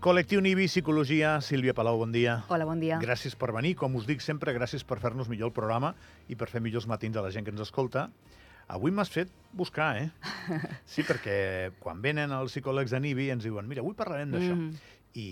Col·lectiu Nibi, Psicologia, Sílvia Palau, bon dia. Hola, bon dia. Gràcies per venir, com us dic sempre, gràcies per fer-nos millor el programa i per fer millors matins a la gent que ens escolta. Avui m'has fet buscar, eh? Sí, perquè quan venen els psicòlegs de Nibi ens diuen mira, avui parlarem d'això. Mhm. I,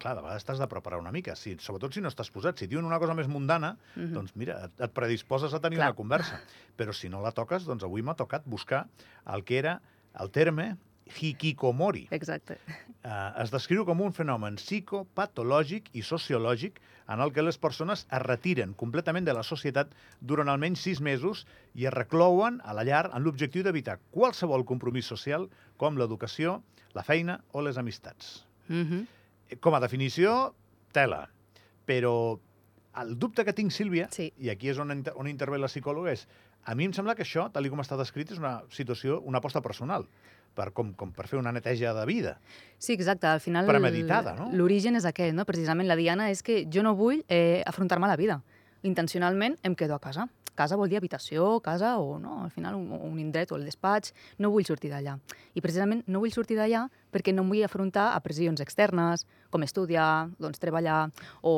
clar, de vegades t'has de preparar una mica, si, sobretot si no estàs posat. Si diuen una cosa més mundana, Mhm. doncs mira, et, et predisposes a tenir Clar. una conversa. Però si no la toques, doncs avui m'ha tocat buscar el que era el terme hikikomori. Exacte. Eh, es descriu com un fenomen psicopatològic i sociològic en el que les persones es retiren completament de la societat durant almenys sis mesos i es reclouen a la llar en l'objectiu d'evitar qualsevol compromís social com l'educació, la feina o les amistats. Mhm. Eh, Com a definició, tela. Però el dubte que tinc, Sílvia, Sí. i aquí és on, inter- on intervé la psicòloga, és a mi em sembla que això, tal com està descrit, és una situació, una aposta personal, per, com, com per fer una neteja de vida. Sí, exacte. Al final... Premeditada, no? L'origen és aquest, no? Precisament la diana és que jo no vull eh, afrontar-me la vida. Intencionalment em quedo a casa. Casa vol dir habitació, casa o no, al final un, un indret o el despatx. No vull sortir d'allà. I precisament no vull sortir d'allà perquè no em vull afrontar a pressions externes, com estudiar, doncs treballar o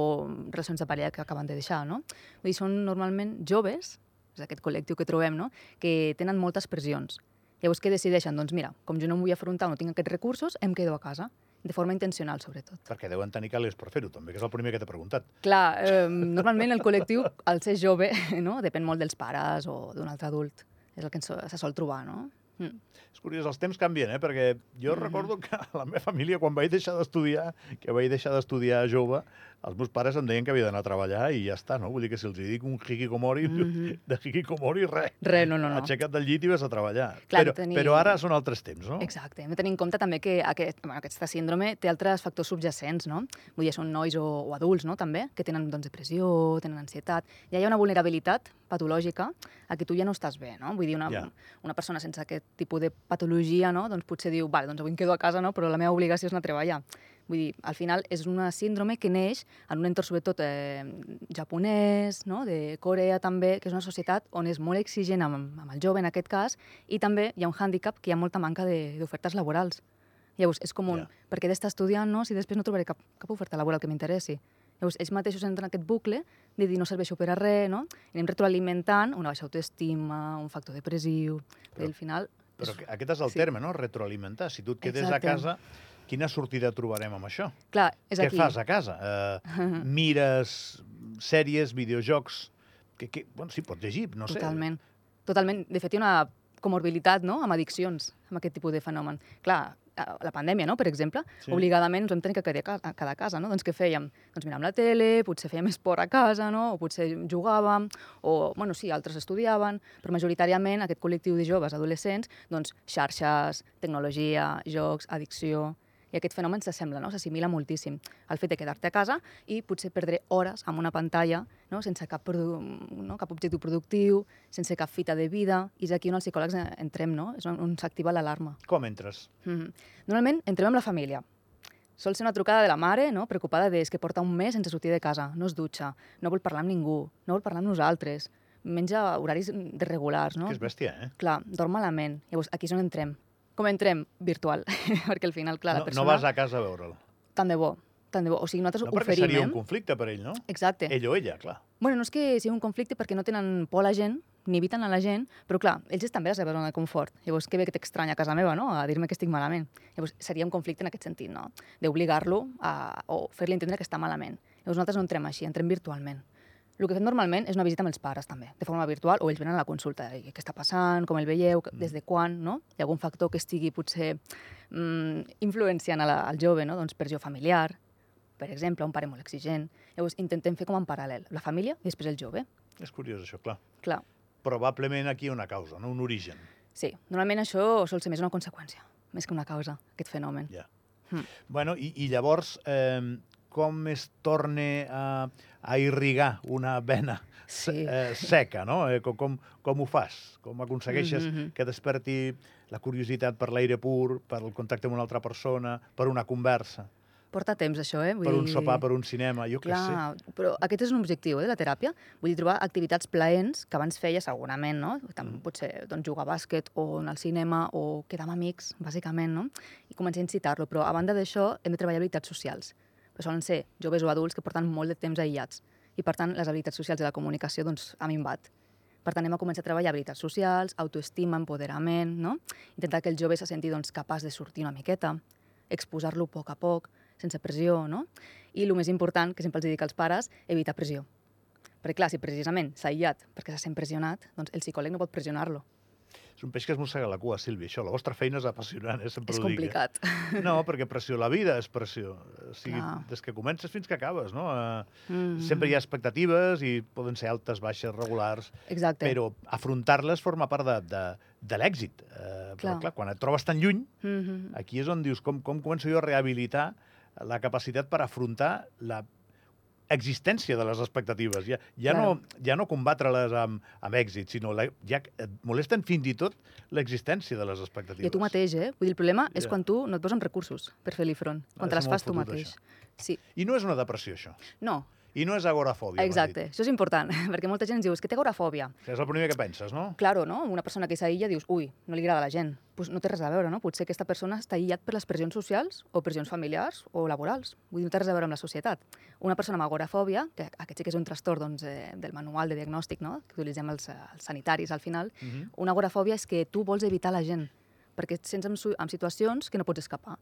relacions de parella que acaben de deixar, no? Vull dir, són normalment joves, és aquest col·lectiu que trobem, no? que tenen moltes pressions. Llavors, què decideixen? Doncs mira, com jo no em vull afrontar no tinc aquests recursos, em quedo a casa, de forma intencional, sobretot. Perquè deuen tenir calés per fer-ho, també, que és el primer que t'he preguntat. Clar, eh, normalment el col·lectiu, al ser jove, no? depèn molt dels pares o d'un altre adult. És el que se sol trobar, no? Mm. És curiós, els temps canvien, eh? Perquè jo Mhm. recordo que la meva família, quan vaig deixar d'estudiar, que vaig deixar d'estudiar jove, els meus pares em deien que havia d'anar a treballar i ja està, no? Vull dir que si els dic un hikikomori, Mhm. de hikikomori, res. Res, no, no, no. Aixeca't del llit i vas a treballar. Clar, però, tenir- però ara són altres temps, no? Exacte. Hem de tenir en compte també que aquest, bueno, aquesta síndrome té altres factors subjacents, no? Vull dir, són nois o, o adults, no?, també, que tenen doncs, depressió, tenen ansietat. Ja hi ha una vulnerabilitat patològica a què tu ja no estàs bé, no? Vull dir, una, Ja. una persona sense aquest tipus de patologia, no?, doncs potser diu, vale, doncs avui em quedo a casa, no?, però la meva obligació és anar a treballar. Vull dir, al final és una síndrome que neix en un entorn sobretot eh, japonès, no? de Corea també, que és una societat on és molt exigent amb, amb el jove en aquest cas, i també hi ha un hàndicap que hi ha molta manca de- d'ofertes laborals. Llavors, és com un, Ja. per què he d'estar estudiant no? si després no trobaré cap, cap oferta laboral que m'interessi? Llavors, ells mateixos entren en aquest bucle de dir no serveixo per a res, no? I anem retroalimentant una baixa autoestima, un factor depressiu, però, al final... Però és- que- aquest és el sí. terme, no? Retroalimentar. Si tu et quedes Exacte. a casa, quina sortida trobarem amb això? Clar, és Què aquí. fas a casa? Uh, mires sèries, videojocs... Que, que, bueno, sí, pots llegir, no sé. Totalment. Totalment. De fet, hi ha una comorbilitat no? amb addiccions, amb aquest tipus de fenomen. Clar, la pandèmia, no? per exemple, Sí. obligadament ens vam tenir que quedar a ca- a quedar a casa. No? Doncs què fèiem? Doncs miràvem la tele, potser fèiem esport a casa, no? o potser jugàvem, o, bueno, sí, altres estudiaven, però majoritàriament aquest col·lectiu de joves, adolescents, doncs xarxes, tecnologia, jocs, addicció... I aquest fenomen s'assembla, no? s'assimila moltíssim. El fet de quedar-te a casa i potser perdre hores amb una pantalla no? sense cap, no? cap objectiu productiu, sense cap fita de vida, i és aquí on els psicòlegs eh, entrem, no? és on, on s'activa l'alarma. Com entres? Mm -hmm. Normalment entrem amb la família. Sol ser una trucada de la mare, no? preocupada de és que porta un mes sense sortir de casa, no es dutxa, no vol parlar amb ningú, no vol parlar amb nosaltres, menja horaris desregulars, no? Que és bèstia, eh? Clar, dorm malament. Llavors, aquí és on entrem. Com entrem? Virtual. Perquè al final, clar, no, la persona... no vas a casa a veure'l. Tant de bo, tant de bo. O sigui, nosaltres No, oferim, seria un conflicte per ell, no? Exacte. Ell o ella, clar. Bueno, no és que sigui un conflicte perquè no tenen por a la gent, ni eviten a la gent, però clar, ells estan bé a la seva zona de confort. Llavors, que bé que t'estranya a casa meva, no?, a dir-me que estic malament. Llavors, seria un conflicte en aquest sentit, no?, d'obligar-lo a, o fer-li entendre que està malament. Llavors, nosaltres no entrem així, entrem virtualment. El que fem normalment és una visita amb els pares, també, de forma virtual, o ells venen a la consulta, i què està passant, com el veieu, des de quan, no? Hi ha algun factor que estigui, potser, mm, influenciant la, al jove, no? Doncs pressió familiar, per exemple, un pare molt exigent. Llavors, intentem fer com en paral·lel, la família i després el jove. És curiós, això, clar. Clar, Probablement aquí hi ha una causa, no? un origen. sí. Normalment això sol ser més una conseqüència, més que una causa, aquest fenomen. Ja. Mm. Bueno, i, i llavors, eh, com es torna a, a irrigar una vena Sí. eh, seca, no? Eh, com, com, ho fas? Com aconsegueixes Mhm, mhm. que desperti la curiositat per l'aire pur, per el contacte amb una altra persona, per una conversa? Porta temps, això, eh? Vull per un sopar, per un cinema, jo què sé. Clar, però aquest és un objectiu eh, de la teràpia. Vull dir, trobar activitats plaents que abans feia segurament, no? Tam, Mm. Potser doncs, jugar a bàsquet o anar al cinema o quedar amb amics, bàsicament, no? I començar a incitar-lo. Però a banda d'això hem de treballar habilitats socials. Però solen ser joves o adults que porten molt de temps aïllats. I per tant, les habilitats socials de la comunicació doncs, a minvat. Per tant, hem de començar a treballar habilitats socials, autoestima, empoderament, no? Intentar que el jove se senti doncs, capaç de sortir una miqueta, exposar-lo a poc a poc, sense pressió, no? I el més important, que sempre els dic als pares, evitar pressió. Perquè, clar, si precisament s'ha aïllat perquè se sent pressionat, doncs el psicòleg no pot pressionar-lo. És un peix que es mossega la cua, Sílvia, això. La vostra feina és apassionant, eh? Sempre És ho dic, eh? complicat. No, perquè pressió, la vida és pressió. O sigui, Clar. des que comences fins que acabes, no? Uh, Mm. Sempre hi ha expectatives i poden ser altes, baixes, regulars, Exacte. però afrontar-les forma part de, de, de l'èxit. Uh, però, Clar. clar, quan et trobes tan lluny, Mm -hmm. aquí és on dius, com, com començo jo a rehabilitar la capacitat per afrontar la existència de les expectatives. Ja, ja, Claro. no, ja no combatre-les amb, amb èxit, sinó la, ja et molesten fins i tot l'existència de les expectatives. I a tu mateix, eh? Vull dir, el problema és Ja. quan tu no et poses recursos per fer-li front, quan te és les fas tu mateix. això. Sí, I no és una depressió, això. no, I no és agorafòbia. exacte. Això és important, perquè molta gent ens diu, és que té agorafòbia. Que és el primer que penses, no? Claro, no? Una persona que s'aïlla dius, ui, no li agrada la gent. Pues no té res a veure, no? Potser aquesta persona està aïllat per les pressions socials o pressions familiars o laborals. Vull dir, no té res a veure amb la societat. Una persona amb agorafòbia, que aquest sí que és un trastorn doncs, eh, del manual de diagnòstic no? que utilitzem els, els sanitaris al final, Uh -huh. una agorafòbia és que tu vols evitar la gent, perquè et sents en, en situacions que no pots escapar.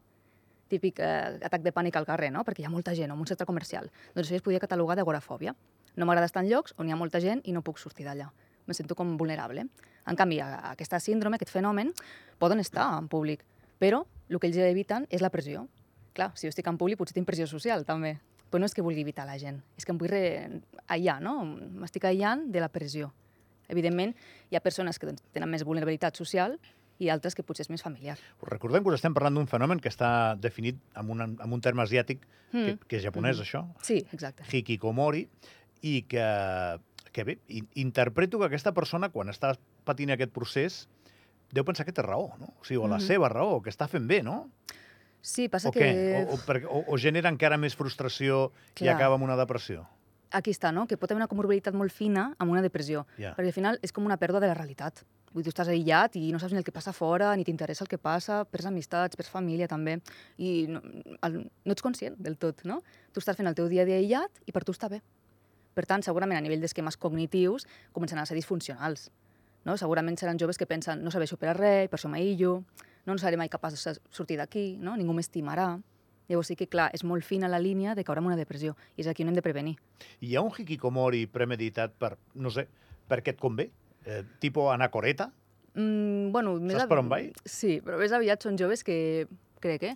Típic eh, atac de pànic al carrer, no? perquè hi ha molta gent, o en un centre comercial. Doncs això es podria catalogar d'agorafòbia. No m'agrada estar en llocs on hi ha molta gent i no puc sortir d'allà. Me sento com vulnerable. En canvi, aquesta síndrome, aquest fenomen, poden estar en públic, però el que ells eviten és la pressió. Clar, si jo estic en públic potser tinc pressió social, també. Però no és que vulgui evitar la gent, és que em vull re... aïllar, no? M'estic aïllant de la pressió. Evidentment, hi ha persones que doncs, tenen més vulnerabilitat social i altres que potser és més familiar. Recordem que us estem parlant d'un fenomen que està definit amb un, amb un terme asiàtic, que, Mm. que és japonès, Mm. això, Sí, exacte. hikikomori, i que, que bé, in, interpreto que aquesta persona, quan està patint aquest procés, deu pensar que té raó, no? O sigui, o la Mhm. seva raó, que està fent bé, no? Sí, passa o que... què? O, o, perquè, o, o genera encara més frustració i Clar. acaba amb una depressió? Aquí està, no? Que pot haver una comorbilitat molt fina amb una depressió. Ja. Perquè al final és com una pèrdua de la realitat. Vull dir, tu estàs aïllat i no saps ni el que passa fora, ni t'interessa el que passa, perds amistats, perds família també, i no, el, no ets conscient del tot, no? Tu estàs fent el teu dia a dia aïllat i per tu està bé. Per tant, segurament a nivell d'esquemes cognitius començaran a ser disfuncionals. No? Segurament seran joves que pensen no per a res, per això m'aïllo, no, no seré mai capaç de sortir d'aquí, no? ningú m'estimarà. Llavors sí que, clar, és molt fina la línia de caure en una depressió, i és aquí on hem de prevenir. Hi ha un hikikomori premeditat per, no sé, perquè et convé? Eh, tipo anacoreta? Mm, bueno, més Saps per on vaig? Sí, però més aviat són joves que, crec, eh?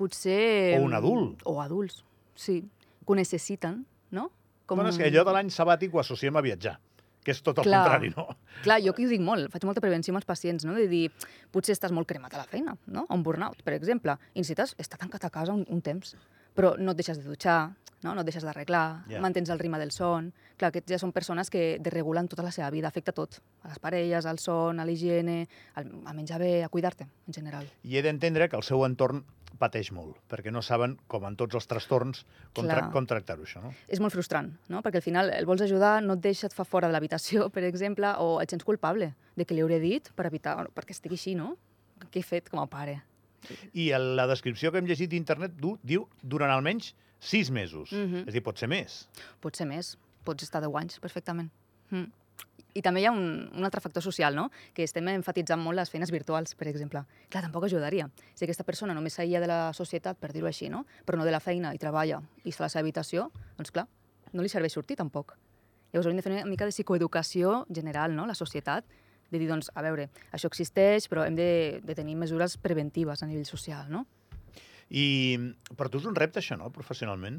Potser... O un adult. O adults, sí. Que ho necessiten, no? Com... Bueno, és que allò de l'any sabàtic ho associem a viatjar, que és tot el Clar. contrari, no? Clar, jo aquí ho dic molt, faig molta prevenció amb els pacients, no? De dir, potser estàs molt cremat a la feina, no? Un burnout, per exemple. I necessites estar tancat a casa un, un temps, però no et deixes de dutxar, no? no et deixes d'arreglar, Ja. mantens el ritme del son... Clar, aquests ja són persones que desregulen tota la seva vida, afecta tot, a les parelles, al son, a l'higiene, a menjar bé, a cuidar-te, en general. I he d'entendre que el seu entorn pateix molt, perquè no saben, com en tots els trastorns, com, tra com tractar-ho, això, no? és molt frustrant, no? perquè al final el vols ajudar, no et deixa, et fa fora de l'habitació, per exemple, o et sents culpable de que li hauré dit per evitar, perquè estigui així, no? Què he fet com a pare? I la descripció que hem llegit d'internet du, diu durant almenys sis mesos. Mhm. És a dir, pot ser més. Pot ser més, pots estar 10 anys perfectament. Mm. I també hi ha un, un altre factor social, no? que estem enfatitzant molt les feines virtuals, per exemple. Clar, tampoc ajudaria. Si aquesta persona només s'aïlla de la societat, per dir-ho així, no? però no de la feina i treballa i està a la seva habitació, doncs clar, no li serveix sortir tampoc. Llavors hauríem de fer una mica de psicoeducació general, no? la societat, de dir, doncs, a veure, això existeix, però hem de, de tenir mesures preventives a nivell social, no? I per tu és un repte, això, no?, professionalment.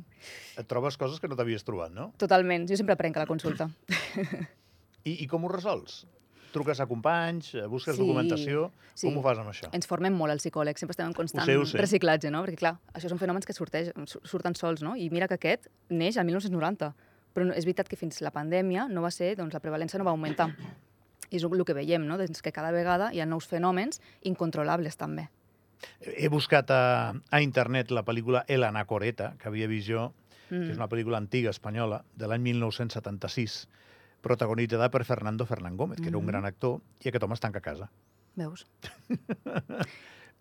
Et trobes coses que no t'havies trobat, no? Totalment. Jo sempre aprenc a la consulta. I, I com ho resols? Truques a companys, eh, busques Sí, documentació... sí. Com ho fas amb això? Ens formem molt els psicòlegs, sempre estem en constant Ho sé, ho sé. reciclatge, no? Perquè, clar, això són fenòmens que sorteix, su- surten sols, no? I mira que aquest neix al 1990, però és veritat que fins la pandèmia no va ser, doncs la prevalència no va augmentar. I és el que veiem, no? Doncs que cada vegada hi ha nous fenòmens incontrolables, també. He buscat a, a internet la pel·lícula El Anacoreta, que havia vist jo, Mm. que és una pel·lícula antiga espanyola, de l'any 1976, protagonitzada per Fernando Fernán Gómez, que era un Mhm. gran actor, i aquest home es tanca a casa. Veus?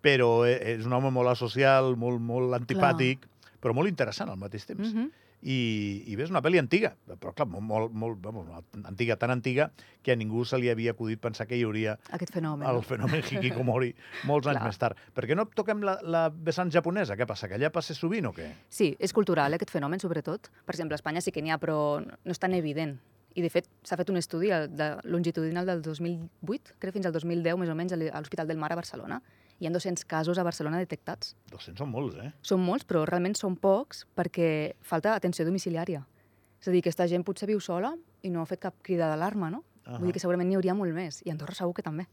Però eh, és un home molt asocial, molt, molt antipàtic, però molt interessant al mateix temps. Mm -hmm. I, i és una pel·li antiga, però clar, molt, molt, molt vamos, antiga, tan antiga que a ningú se li havia acudit pensar que hi hauria Aquest fenomen. el no? fenomen hikikomori molts anys Clar. més tard. Per què no toquem la, la vessant japonesa? Què passa, que allà passa sovint o què? Sí, és cultural, eh, aquest fenomen, sobretot. Per exemple, a Espanya sí que n'hi ha, però no és tan evident. I, de fet, s'ha fet un estudi de longitudinal del 2008, crec fins al 2010, més o menys, a l'Hospital del Mar a Barcelona. Hi ha 200 casos a Barcelona detectats. 200 són molts, eh? Són molts, però realment són pocs perquè falta atenció domiciliària. És a dir, aquesta gent potser viu sola i no ha fet cap crida d'alarma, no? Ahà. Vull dir que segurament n'hi hauria molt més. I a Andorra segur que també.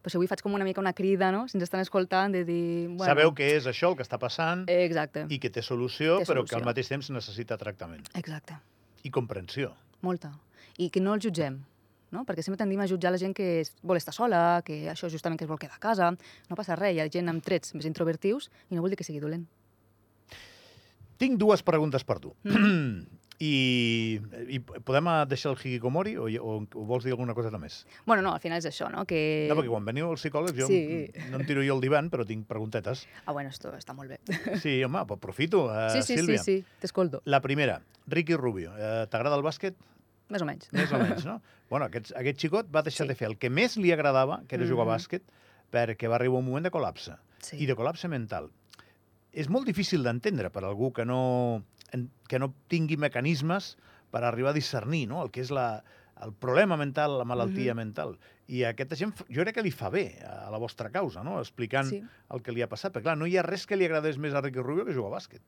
Per això avui faig com una mica una crida, no? Si ens estan escoltant, de dir... Bueno, Sabeu què és això, el que està passant, Exacte, i que té solució, Té però que al solució. mateix temps necessita tractament. exacte. I comprensió. Molta. I que no el jutgem, no? Perquè sempre tendim a jutjar la gent que es- vol estar sola, que això justament que es vol quedar a casa. No passa res, hi ha gent amb trets més introvertius i no vol dir que sigui dolent. Tinc dues preguntes per tu. Mm. I, I podem eh, deixar el hikikomori o, o, o vols dir alguna cosa més? Bueno, no, al final és això, no? Que... No, perquè quan veniu als psicòlegs jo Sí. no em tiro jo al divan, però tinc preguntetes. Ah, bueno, esto està molt bé. Sí, home, però aprofito, uh, sí, sí, Sílvia. sí, sí, t'escolto. La primera, Ricky Rubio. Uh, T'agrada el bàsquet? Més o menys. Més o menys, no? bueno, aquest, aquest xicot va deixar Sí. de fer el que més li agradava, que era jugar a Mhm. bàsquet, perquè va arribar un moment de col·lapse. Sí. I de col·lapse mental. És molt difícil d'entendre per algú que no, en- que no tingui mecanismes per arribar a discernir no? el que és la, el problema mental, la malaltia Mhm. mental. I a aquesta gent, jo crec que li fa bé a la vostra causa, no? explicant Sí. el que li ha passat. Perquè, clar, no hi ha res que li agradés més a Ricky Rubio que jugar a bàsquet.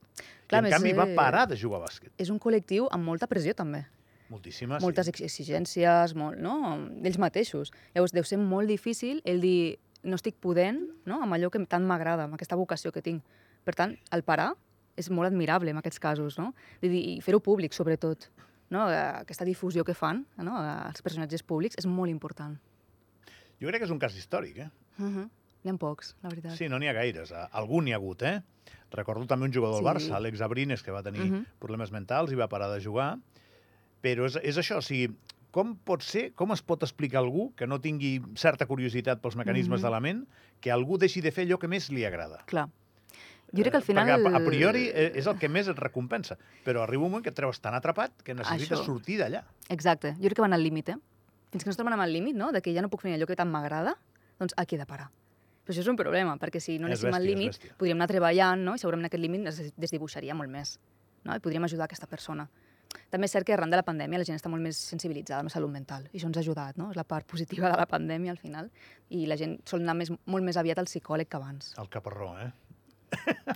Clar, I, en canvi, va eh, parar de jugar a bàsquet. És un col·lectiu amb molta pressió, també. Moltíssimes. Moltes ex- exigències, molt, no? ells mateixos. Llavors, deu ser molt difícil el dir no estic podent no? amb allò que tant m'agrada, amb aquesta vocació que tinc. Per tant, el parar és molt admirable en aquests casos, no? I fer-ho públic, sobretot. No? Eh, Aquesta difusió que fan no? als personatges públics és molt important. Jo crec que és un cas històric, eh? Uh -huh. N'hi ha pocs, la veritat. Sí, no n'hi ha gaires. Algun n'hi ha hagut, eh? Recordo també un jugador del Sí. Barça, Àlex Abrines, que va tenir Mhm. problemes mentals i va parar de jugar. Però és, és això, o sigui, com pot ser, com es pot explicar a algú que no tingui certa curiositat pels mecanismes Mhm. de la ment, que algú deixi de fer allò que més li agrada? Clar. Jo crec que al final... Eh, Perquè a, a priori eh, és el que més et recompensa, però arriba un moment que et treus tan atrapat que necessites Això. sortir d'allà. Exacte. Jo crec que van al límit, eh? Fins que no es troben amb el límit, no?, de que ja no puc fer allò que tant m'agrada, doncs aquí he de parar. Però això és un problema, perquè si no És anéssim al límit, podríem anar treballant, no?, i segurament aquest límit es desdibuixaria molt més, no?, i podríem ajudar aquesta persona. També és cert que arran de la pandèmia la gent està molt més sensibilitzada amb la salut mental, i això ens ha ajudat, no?, és la part positiva de la pandèmia, al final, i la gent sol anar més, molt més aviat al psicòleg que abans. El caparró, eh?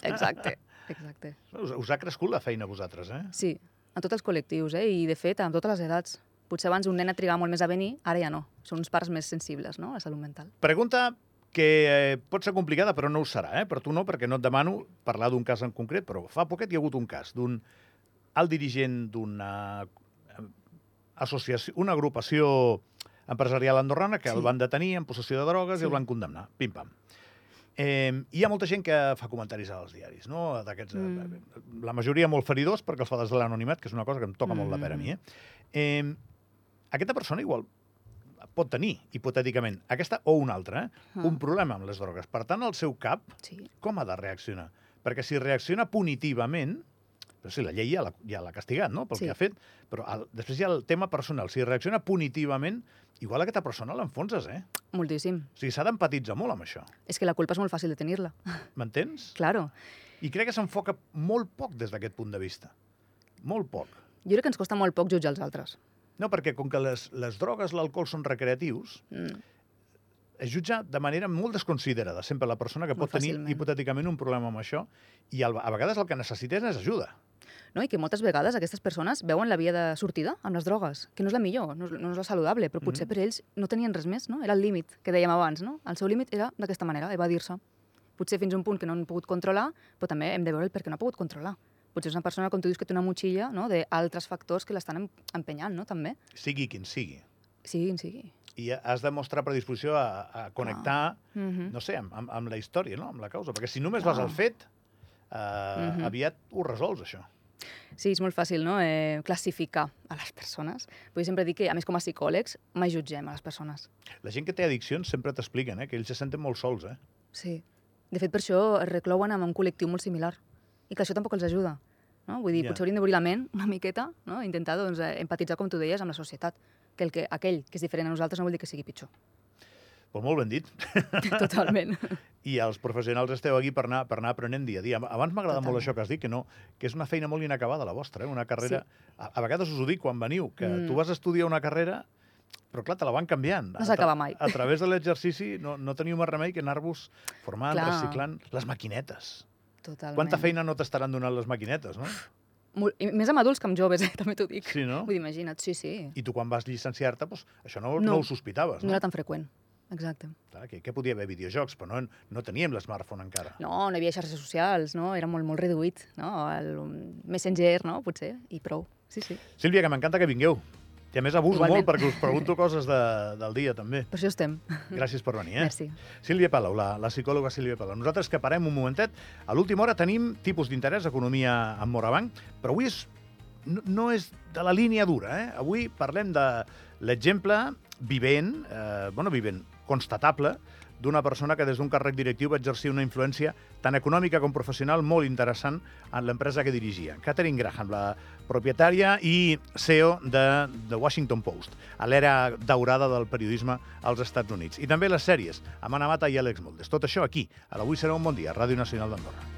Exacte, exacte. Us, us ha crescut la feina a vosaltres, eh? Sí, en tots els col·lectius, eh? i de fet, amb totes les edats. Potser abans un nen trigava molt més a venir, ara ja no. Són uns parts més sensibles, no?, a la salut mental. Pregunta que eh, pot ser complicada, però no ho serà, eh? Per tu no, perquè no et demano parlar d'un cas en concret, però fa poquet hi ha hagut un cas d'un alt dirigent d'una eh, associació, una agrupació empresarial andorrana que Sí. el van detenir en possessió de drogues Sí. i el van condemnar. Pim-pam. Eh, hi ha molta gent que fa comentaris als diaris, no? D'aquests, Mm. eh, la majoria molt feridors perquè els fa des de l'anonimat, que és una cosa que em toca molt la pera a mi. Eh? Eh, aquesta persona igual pot tenir, hipotèticament, aquesta o una altra, eh? Ah. un problema amb les drogues. Per tant, el seu cap, Sí, com ha de reaccionar? Perquè si reacciona punitivament, però sí, la llei ja l'ha ja castigat, no?, pel Sí. que ha fet, però el, després hi ha el tema personal. Si reacciona punitivament, igual aquesta persona l'enfonses, eh? moltíssim. O sigui, s'ha d'empatitzar molt amb això. És que la culpa és molt fàcil de tenir-la. M'entens? Claro. I crec que s'enfoca molt poc des d'aquest punt de vista. Molt poc. Jo crec que ens costa molt poc jutjar els altres. No, perquè com que les, les drogues, l'alcohol són recreatius, Mm. es jutja de manera molt desconsiderada sempre la persona que Molt pot tenir fàcilment. hipotèticament un problema amb això i a vegades el que necessites és ajuda. No? I que moltes vegades aquestes persones veuen la via de sortida amb les drogues, que no és la millor, no és, no és la saludable, però potser Mhm. per ells no tenien res més, no? Era el límit que dèiem abans, no? El seu límit era d'aquesta manera, evadir-se. Potser fins a un punt que no han pogut controlar, però també hem de veure el per què no ha pogut controlar. Potser és una persona, com tu dius, que té una motxilla no? d'altres factors que l'estan em- empenyant, no? També. Sigui quin sigui. Sigui quin sigui. i has de mostrar predisposició a, a connectar, Mm -hmm. no sé, amb, amb, amb la història, no? amb la causa. Perquè si només vas Ah. al fet, eh, Mhm. aviat ho resols, això. Sí, és molt fàcil, no?, eh, classificar a les persones. Vull sempre dir que, a més, com a psicòlegs, mai jutgem a les persones. La gent que té addiccions sempre t'expliquen eh, que ells se senten molt sols. Eh? Sí. De fet, per això es reclouen amb un col·lectiu molt similar. I que això tampoc els ajuda. No? Vull dir, Ja. potser hauríem d'obrir la ment una miqueta, no? intentar doncs, eh, empatitzar, com tu deies, amb la societat. Que, el que aquell que és diferent a nosaltres no vol dir que sigui pitjor. Pues molt ben dit. Totalment. I els professionals esteu aquí per anar, per anar aprenent dia a dia. Abans m'agrada molt això que has dit, que, no, que és una feina molt inacabada, la vostra, eh? una carrera... Sí. A, a vegades us ho dic quan veniu, que mm. Tu vas estudiar una carrera, però clar, te la van canviant. No s'acaba mai. A, través de l'exercici no, no teniu més remei que anar-vos formant, Clar. reciclant les maquinetes. Totalment. Quanta feina no t'estaran donant les maquinetes, no? I més amb adults que amb joves, eh? també t'ho dic. Sí, no? Vull dir, imagina't, sí, sí. I tu quan vas llicenciar-te, doncs, això no, no. No. ho sospitaves, No no? era tan freqüent. Exacte. Clar, que, que podia haver videojocs, però no, no teníem l'smartphone encara. No, no hi havia xarxes socials, no? Era molt, molt reduït, no? El Messenger, no? Potser, i prou. Sí, sí. Sílvia, que m'encanta que vingueu. I a més abuso Igualment. molt perquè us pregunto coses de, del dia, també. Per això estem. Gràcies per venir, eh? Merci. Sílvia Palau, la, la psicòloga Sílvia Palau. Nosaltres que parem un momentet. A l'última hora tenim tipus d'interès, economia amb Morabanc, però avui és, no, no és de la línia dura. Eh? Avui parlem de l'exemple vivent, eh, bueno, vivent, constatable, d'una persona que des d'un càrrec directiu va exercir una influència tant econòmica com professional molt interessant en l'empresa que dirigia. Catherine Graham, la propietària i CEO de The Washington Post, a l'era daurada del periodisme als Estats Units. I també les sèries, amb Anna Mata i Àlex Moldes. Tot això aquí, a l'Avui serà un bon dia, Ràdio Nacional d'Andorra.